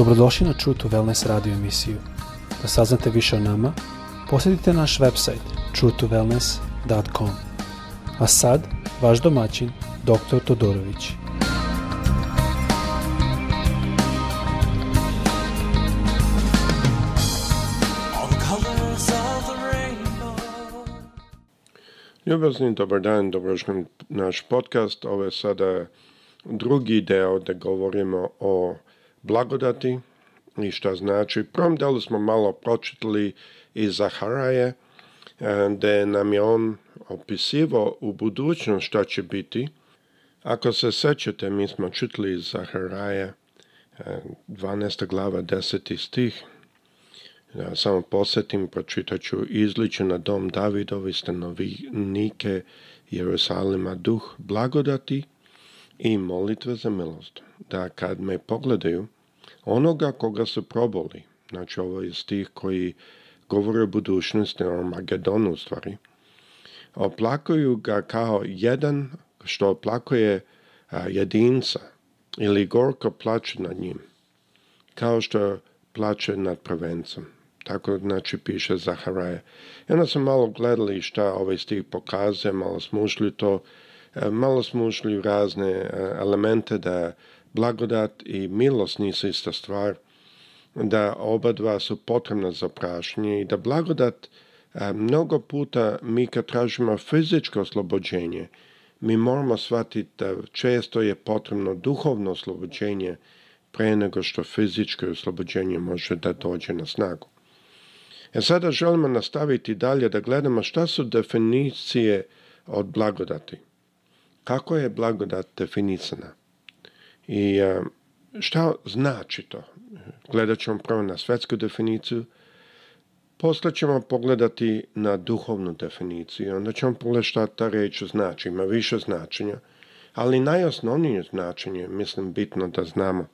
Dobrodošli na True to Wellness radio emisiju. Da saznate više o nama, posjetite naš website truetowellness.com. A sad, vaš domaćin, dr. Todorović. Ljubazni, dobar dan, dobrošli naš podcast. Ovo je sada drugi deo da govorimo o blagodati i šta znači. Prvom delu smo malo pročitali iz Zaharaje, e, gde nam je on opisivo u budućnost što će biti. Ako se sećate, mi smo čitali iz Zaharaje 12. E, glava 10. stih. Ja samo posjetim, pročitaću ću, na dom Davidovi stanovnike Jerusalima duh blagodati i molitve za milost, da kad me pogledaju, onoga koga su proboli, znači ovo je stih koji govore o budućnosti, o Magedonu u stvari, oplakuju ga kao jedan što oplakuje e, jedinca ili gorko plače nad njim, kao što plaće nad prvencom. Tako znači piše Zaharaja. I onda sam malo gledali šta ovaj stih pokazuje, malo smo to E, malo smo ušli u razne e, elemente da blagodat i milost nisu ista stvar, da oba dva su potrebna za prašnje i da blagodat e, mnogo puta mi kad tražimo fizičko oslobođenje, mi moramo shvatiti da često je potrebno duhovno oslobođenje pre nego što fizičko oslobođenje može da dođe na snagu. E sada želimo nastaviti dalje da gledamo šta su definicije od blagodati kako je blagodat definicana i e, šta znači to? Gledat ćemo prvo na svetsku definiciju, Posle ćemo pogledati na duhovnu definiciju, onda ćemo pogledati šta ta reč znači, ima više značenja, ali najosnovnije značenje, mislim, bitno da znamo.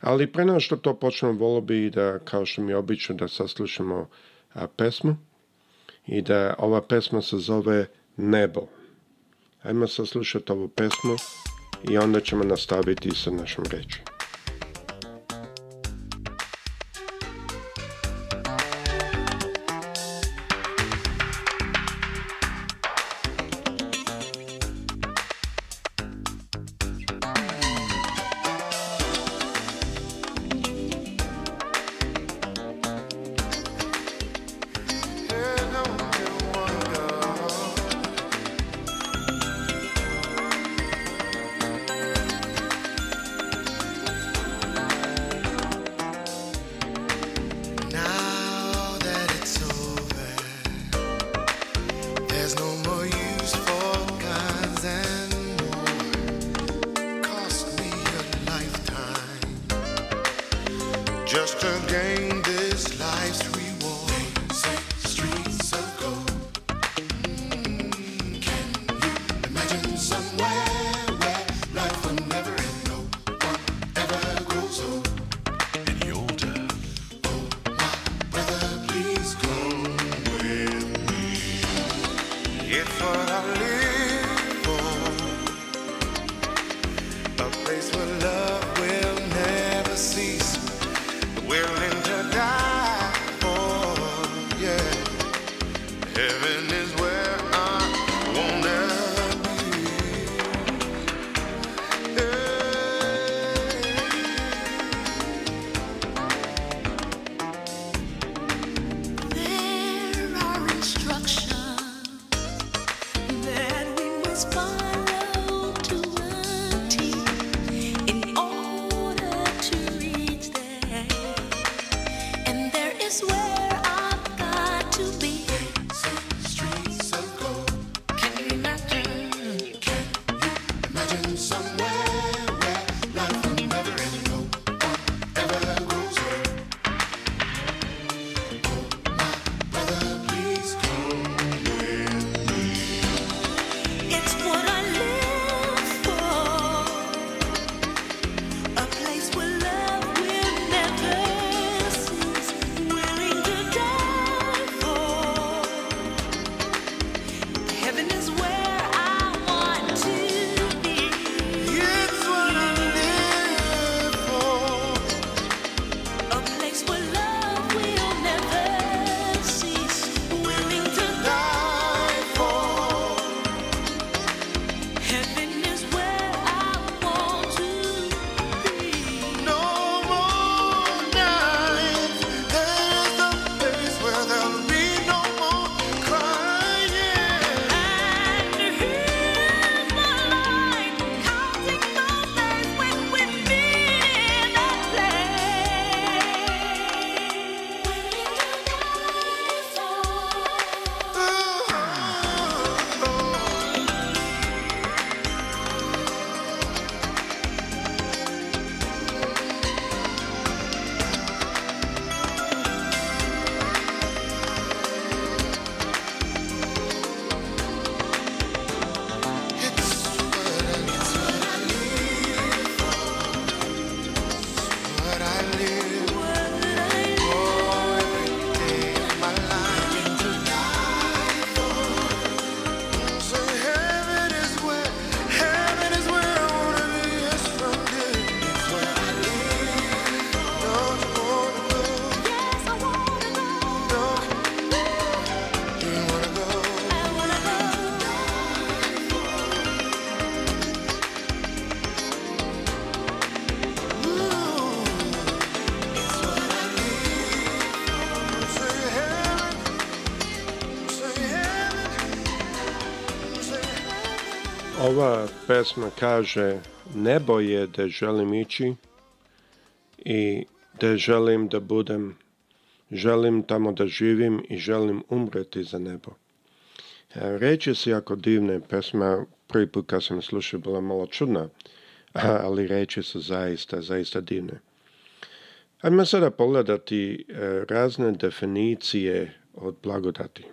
Ali pre nego što to počnemo, volo bi da, kao što mi je obično, da saslušamo pesmu i da ova pesma se zove Nebo. Ajmo saslušati ovu pesmu i onda ćemo nastaviti sa našom rečom. this way. Ova pesma kaže nebo je da želim ići i da želim da budem, želim tamo da živim i želim umreti za nebo. E, reči se jako divne, pesma prvi put kad sam slušao bila malo čudna, ali reči su zaista, zaista divne. Ajmo sada pogledati e, razne definicije od blagodati.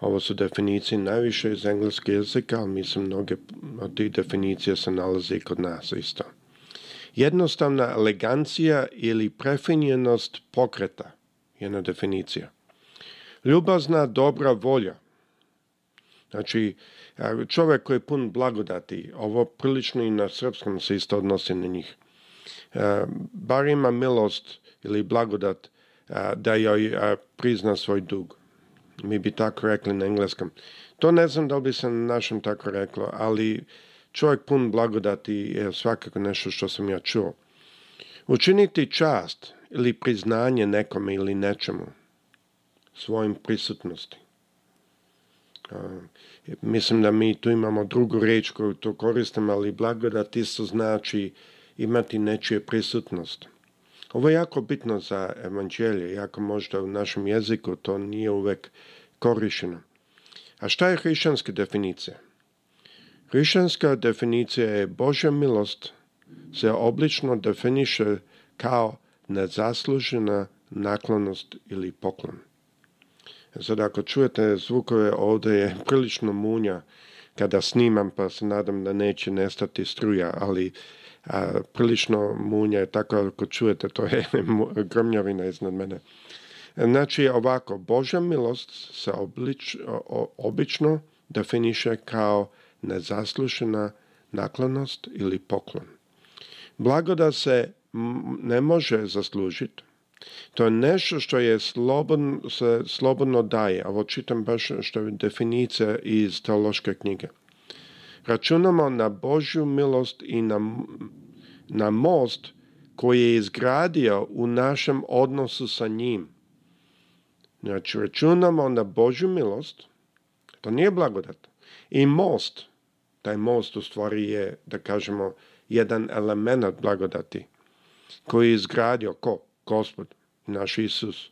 Ovo su definicije najviše iz engleskog jezika, ali mislim mnoge od tih definicija se nalaze i kod nas isto. Jednostavna elegancija ili prefinjenost pokreta, jedna definicija. Ljubazna dobra volja. Znači, čovjek koji je pun blagodati, ovo prilično i na srpskom se isto odnosi na njih. E, bar ima milost ili blagodat e, da joj e, prizna svoj dug mi bi tako rekli na engleskom. To ne znam da li bi se na našem tako reklo, ali čovjek pun blagodati je svakako nešto što sam ja čuo. Učiniti čast ili priznanje nekome ili nečemu svojim prisutnosti. mislim da mi tu imamo drugu riječ koju to koristim, ali blagodati isto znači imati nečije prisutnost. Ovo je jako bitno za evanđelje, jako možda u našem jeziku to nije uvek korišeno. A šta je hrišćanska definicija? Hrišćanska definicija je Božja milost se oblično definiše kao nezaslužena naklonost ili poklon. E sada ako čujete zvukove ovdje je prilično munja kada snimam pa se nadam da neće nestati struja, ali a, prilično munje, tako ako čujete to je grmljavina iznad mene. Znači ovako, Božja milost se obično definiše kao nezaslušena naklonost ili poklon. Blagoda se ne može zaslužiti. To je nešto što je slobodno, se slobodno daje. Ovo čitam baš što je definicija iz teološke knjige. Računamo na Božju milost i na, na most koji je izgradio u našem odnosu sa njim. Znači, računamo na Božju milost, to nije blagodat, i most, taj most u stvari je, da kažemo, jedan element blagodati koji je izgradio ko? Gospod, naš Isus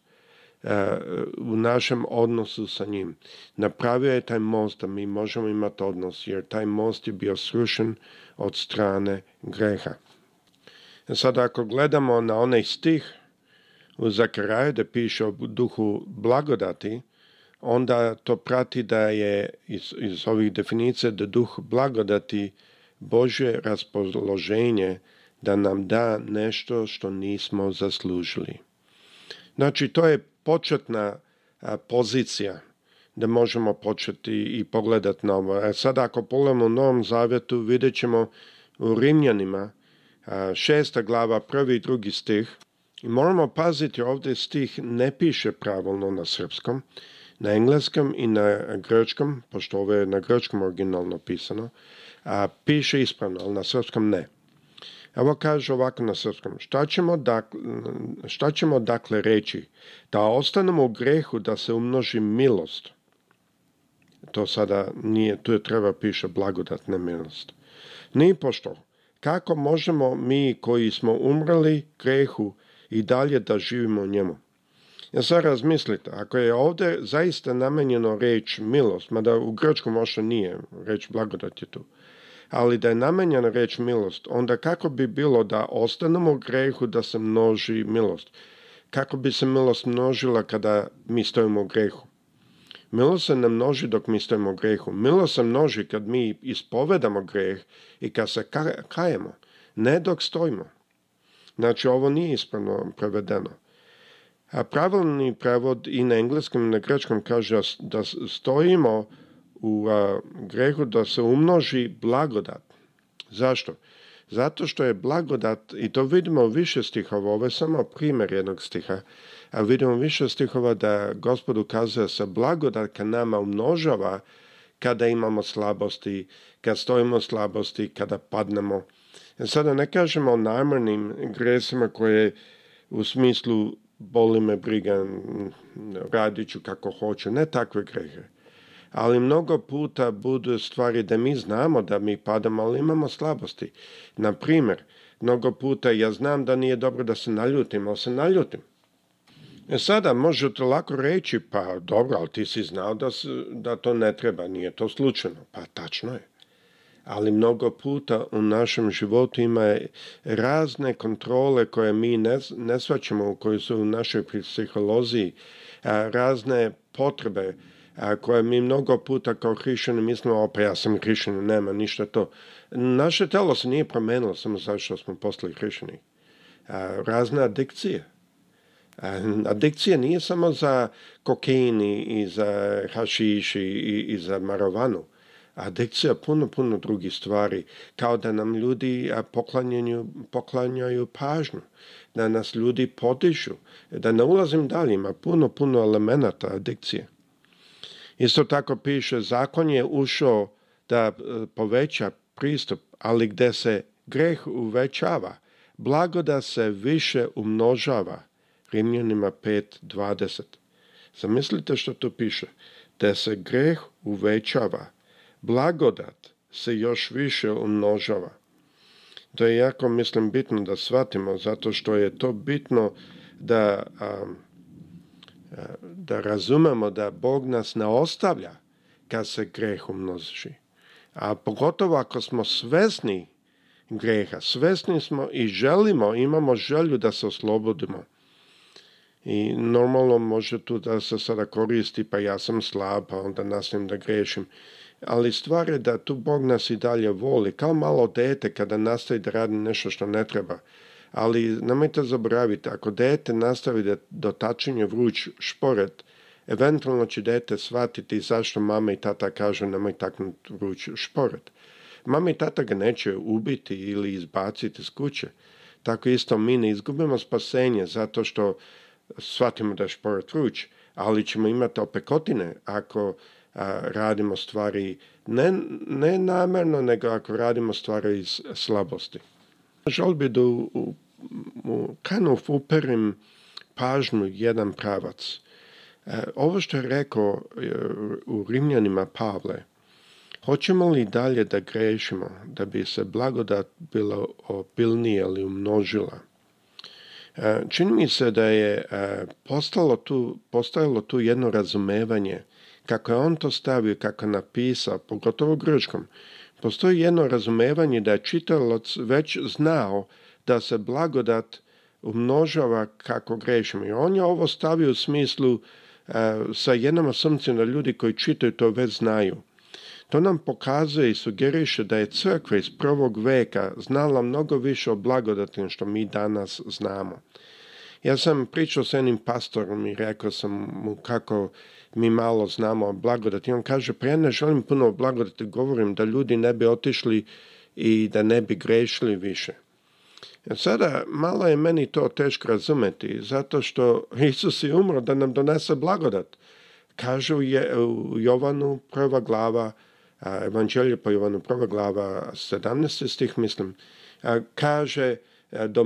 u našem odnosu sa njim. Napravio je taj most da mi možemo imati odnos, jer taj most je bio srušen od strane greha. E Sada ako gledamo na onaj stih u Zakaraju da piše o duhu blagodati, onda to prati da je iz, iz ovih definicija da duh blagodati Božje raspoloženje da nam da nešto što nismo zaslužili. Znači, to je početna pozicija da možemo početi i pogledati novo. E sad ako pogledamo u Novom Zavjetu vidjet ćemo u Rimljanima šesta glava, prvi i drugi stih. I moramo paziti ovdje stih ne piše pravilno na srpskom, na engleskom i na grčkom, pošto ovo je na grčkom originalno pisano, a, piše ispravno, ali na srpskom ne. Evo kaže ovako na srpskom, šta ćemo, dakle, šta ćemo dakle reći? Da ostanemo u grehu da se umnoži milost. To sada nije, tu je treba piše blagodatna milost. Ni pošto, kako možemo mi koji smo umrli grehu i dalje da živimo u njemu? Ja sad razmislite, ako je ovdje zaista namenjeno reč milost, mada u grčkom možda nije, reč blagodat je tu, ali da je namenjena riječ milost, onda kako bi bilo da ostanemo u grehu da se množi milost? Kako bi se milost množila kada mi stojimo u grehu? Milost se ne množi dok mi stojimo u grehu. Milost se množi kad mi ispovedamo greh i kad se kajemo, ne dok stojimo. Znači, ovo nije ispravno prevedeno. A pravilni prevod i na engleskom i na grečkom kaže da stojimo u grehu da se umnoži blagodat. Zašto? Zato što je blagodat, i to vidimo više stihova, ovo je samo primjer jednog stiha, a vidimo više stihova da gospod ukazuje se blagodat ka nama umnožava kada imamo slabosti, kada stojimo slabosti, kada padnemo. E Sada ne kažemo o namjernim gresima koje u smislu boli me briga, radit ću kako hoću, ne takve grehe ali mnogo puta budu stvari da mi znamo da mi padamo, ali imamo slabosti. Na primjer, mnogo puta ja znam da nije dobro da se naljutim, ali se naljutim. E sada možete lako reći, pa dobro, ali ti si znao da, da to ne treba, nije to slučajno. Pa tačno je. Ali mnogo puta u našem životu ima razne kontrole koje mi ne, ne koje su u našoj psiholoziji, razne potrebe koje mi mnogo puta kao hrišćani mislimo, opa ja sam hrišćan, nema ništa to. Naše telo se nije promijenilo samo zato što smo postali hrišćani. Razne adikcije. Adikcija nije samo za kokain i za hašiši i, i za marovanu. Adikcija puno, puno drugih stvari. Kao da nam ljudi poklanjaju, pažnju, da nas ljudi podižu, da ne ulazim dalje, ima puno, puno elemenata adikcije. Isto tako piše, zakon je ušao da e, poveća pristup, ali gde se greh uvećava, blagoda se više umnožava. Rimljanima 5.20. Zamislite što tu piše. Da se greh uvećava, blagodat se još više umnožava. To je jako, mislim, bitno da shvatimo, zato što je to bitno da da razumemo da Bog nas ne ostavlja kad se greh umnoži. A pogotovo ako smo svesni greha, svesni smo i želimo, imamo želju da se oslobodimo. I normalno može tu da se sada koristi, pa ja sam slab, pa onda nastavim da grešim. Ali stvar je da tu Bog nas i dalje voli, kao malo dete kada nastavi da radi nešto što ne treba ali nemojte zaboraviti, ako dete nastavi da dotačenje vruć šporet, eventualno će dete shvatiti zašto mama i tata kažu nemoj taknuti vruć šporet. Mama i tata ga neće ubiti ili izbaciti iz kuće. Tako isto mi ne izgubimo spasenje zato što shvatimo da je šporet vruć, ali ćemo imati opekotine ako radimo stvari ne, namjerno, nego ako radimo stvari iz slabosti. Žal bi da u mu kanov uperim pažnju jedan pravac. E, ovo što je rekao e, u Rimljanima Pavle, hoćemo li dalje da grešimo da bi se blagodat bila obilnije ili umnožila? E, čini mi se da je postalo tu, tu jedno razumevanje kako je on to stavio, kako je napisao, pogotovo grčkom. Postoji jedno razumevanje da je čitalac već znao da se blagodat umnožava kako grešimo. I on je ovo stavio u smislu e, sa jednom asumcijom da ljudi koji čitaju to već znaju. To nam pokazuje i sugeriše da je crkva iz prvog veka znala mnogo više o nego što mi danas znamo. Ja sam pričao sa jednim pastorom i rekao sam mu kako mi malo znamo o blagodati. On kaže, pa ja ne želim puno o blagodati, govorim da ljudi ne bi otišli i da ne bi grešili više sada malo je meni to teško razumeti, zato što Isus je umro da nam donese blagodat. Kažu je u Jovanu prva glava, evanđelje po Jovanu prva glava, 17. stih mislim, kaže da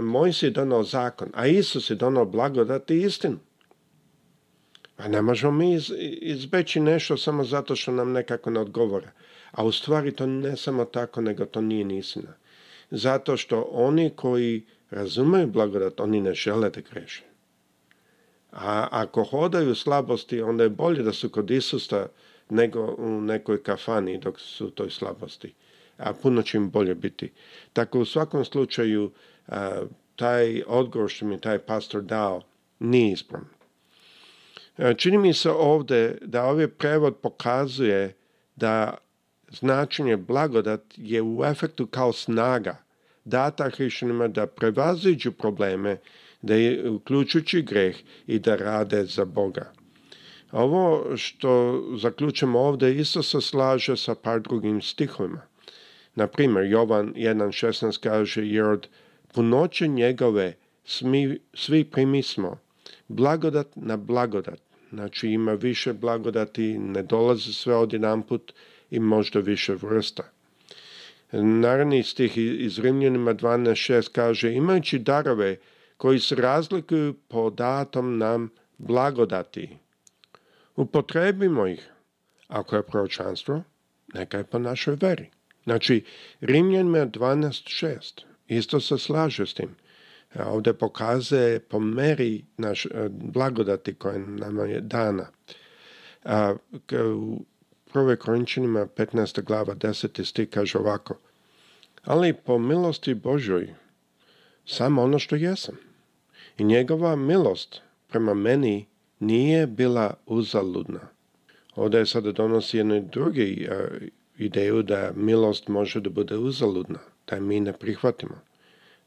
Mojsi je donao zakon, a Isus je donao blagodat i istinu. A pa ne možemo mi izbeći nešto samo zato što nam nekako ne odgovore. A u stvari to ne samo tako, nego to nije ni zato što oni koji razumaju blagodat, oni ne žele da greše. A ako hodaju slabosti, onda je bolje da su kod Isusta nego u nekoj kafani dok su u toj slabosti. A puno će im bolje biti. Tako u svakom slučaju taj odgovor što mi taj pastor dao nije ispravan. E, čini mi se ovdje da ovaj prevod pokazuje da značenje blagodat je u efektu kao snaga data hrišćanima da prevaziđu probleme, da je uključujući greh i da rade za Boga. Ovo što zaključujemo ovdje isto se slaže sa par drugim stihovima. Na primjer, Jovan 1.16 kaže, jer od punoće njegove svi primismo, blagodat na blagodat. Znači ima više blagodati, ne dolazi sve odjedanput, put, i možda više vrsta. Naravni stih iz Rimljanima 12.6 kaže imajući darove koji se razlikuju po datom nam blagodati. Upotrebimo ih. Ako je proročanstvo, neka je po našoj veri. Znači, Rimljanima 12.6. Isto se slaže s tim. Ovdje pokazuje po meri naš, eh, blagodati koja nam je dana. 1. Korinčanima 15. glava 10. stih kaže ovako Ali po milosti Božoj samo ono što jesam i njegova milost prema meni nije bila uzaludna. Ovdje sada donosi jednu drugi e, ideju da milost može da bude uzaludna, da mi ne prihvatimo.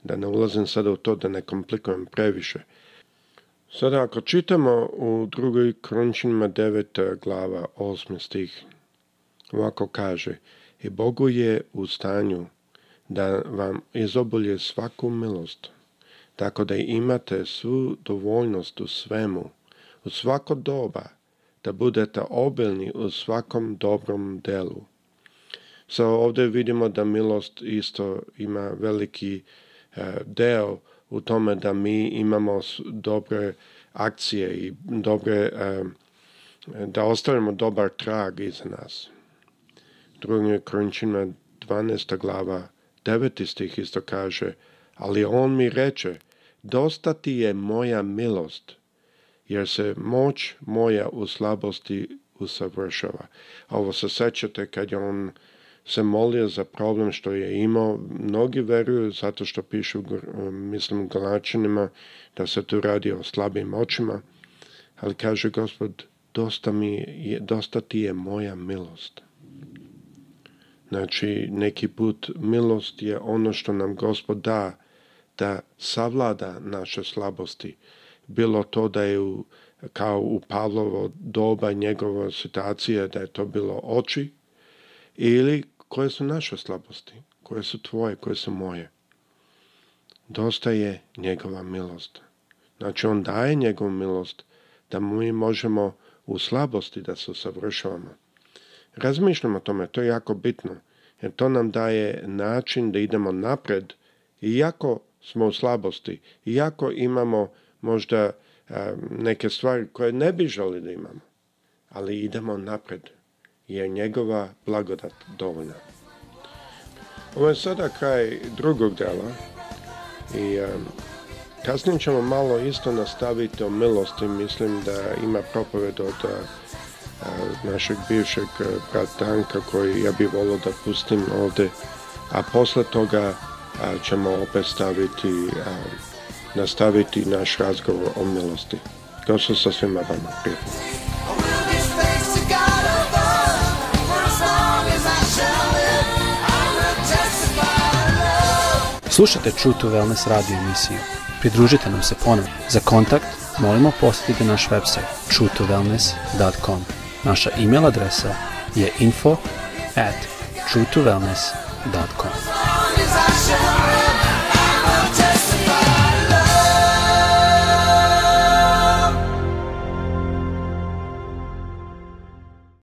Da ne ulazim sada u to, da ne komplikujem previše. Sada ako čitamo u drugoj Krončinima 9. glava 8. stih, Ovako kaže, i Bogu je u stanju da vam izobolje svaku milost, tako da imate svu dovoljnost u svemu, u svako doba, da budete obilni u svakom dobrom delu. So, ovdje vidimo da milost isto ima veliki eh, deo u tome da mi imamo dobre akcije i dobre, e, da ostavimo dobar trag iza nas druge Korinčina 12. glava 9. stih isto kaže, ali on mi reče, dosta ti je moja milost, jer se moć moja u slabosti usavršava. Ovo se sećate kad je on se molio za problem što je imao. Mnogi veruju zato što pišu, eh, mislim, glačenima da se tu radi o slabim očima, ali kaže gospod, dosta, mi je, dosta ti je moja milost. Znači, neki put milost je ono što nam Gospod da, da savlada naše slabosti. Bilo to da je kao u Pavlovo doba njegova situacija da je to bilo oči, ili koje su naše slabosti, koje su tvoje, koje su moje. Dosta je njegova milost. Znači, on daje njegovu milost da mi možemo u slabosti da se usavršavamo. Razmišljamo o tome, to je jako bitno, jer to nam daje način da idemo napred, iako smo u slabosti, iako imamo možda e, neke stvari koje ne bi želi da imamo, ali idemo napred, jer njegova blagodat dovoljna. Ovo je sada kraj drugog dela i um, kasnije ćemo malo isto nastaviti o milosti, mislim da ima propoved od uh, Eh, našeg bivšeg katanka eh, koji ja bi volio da pustim ovde, a posle toga eh, ćemo opet staviti, nastaviti naš razgovor o milosti. to su sa svima vama prijatno Slušate True to Wellness radio emisiju. Pridružite nam se ponovno. Za kontakt molimo posjetite naš website truetowellness.com. Naša email adresa je info at true2wellness.com